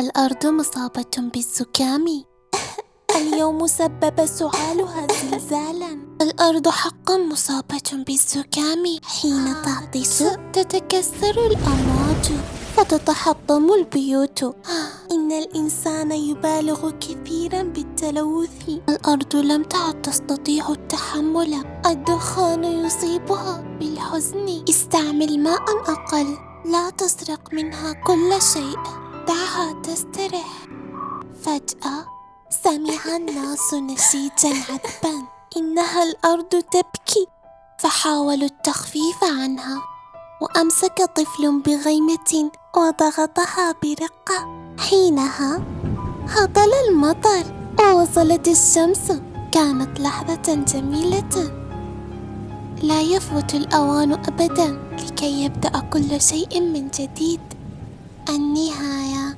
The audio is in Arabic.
الأرض مصابة بالزكام. اليوم سبب سعالها زلزالا. الأرض حقا مصابة بالزكام. حين تعطس تتكسر الأمواج فتتحطم البيوت. إن الإنسان يبالغ كثيرا بالتلوث. الأرض لم تعد تستطيع التحمل. الدخان يصيبها بالحزن. استعمل ماء أقل. لا تسرق منها كل شيء. دعها تسترح فجأة سمع الناس نشيجا عذبا إنها الأرض تبكي. فحاولوا التخفيف عنها. وأمسك طفل بغيمة وضغطها برقة. حينها هطل المطر. ووصلت الشمس. كانت لحظة جميلة. لا يفوت الأوان أبدا لكي يبدأ كل شيء من جديد. 很厉害呀。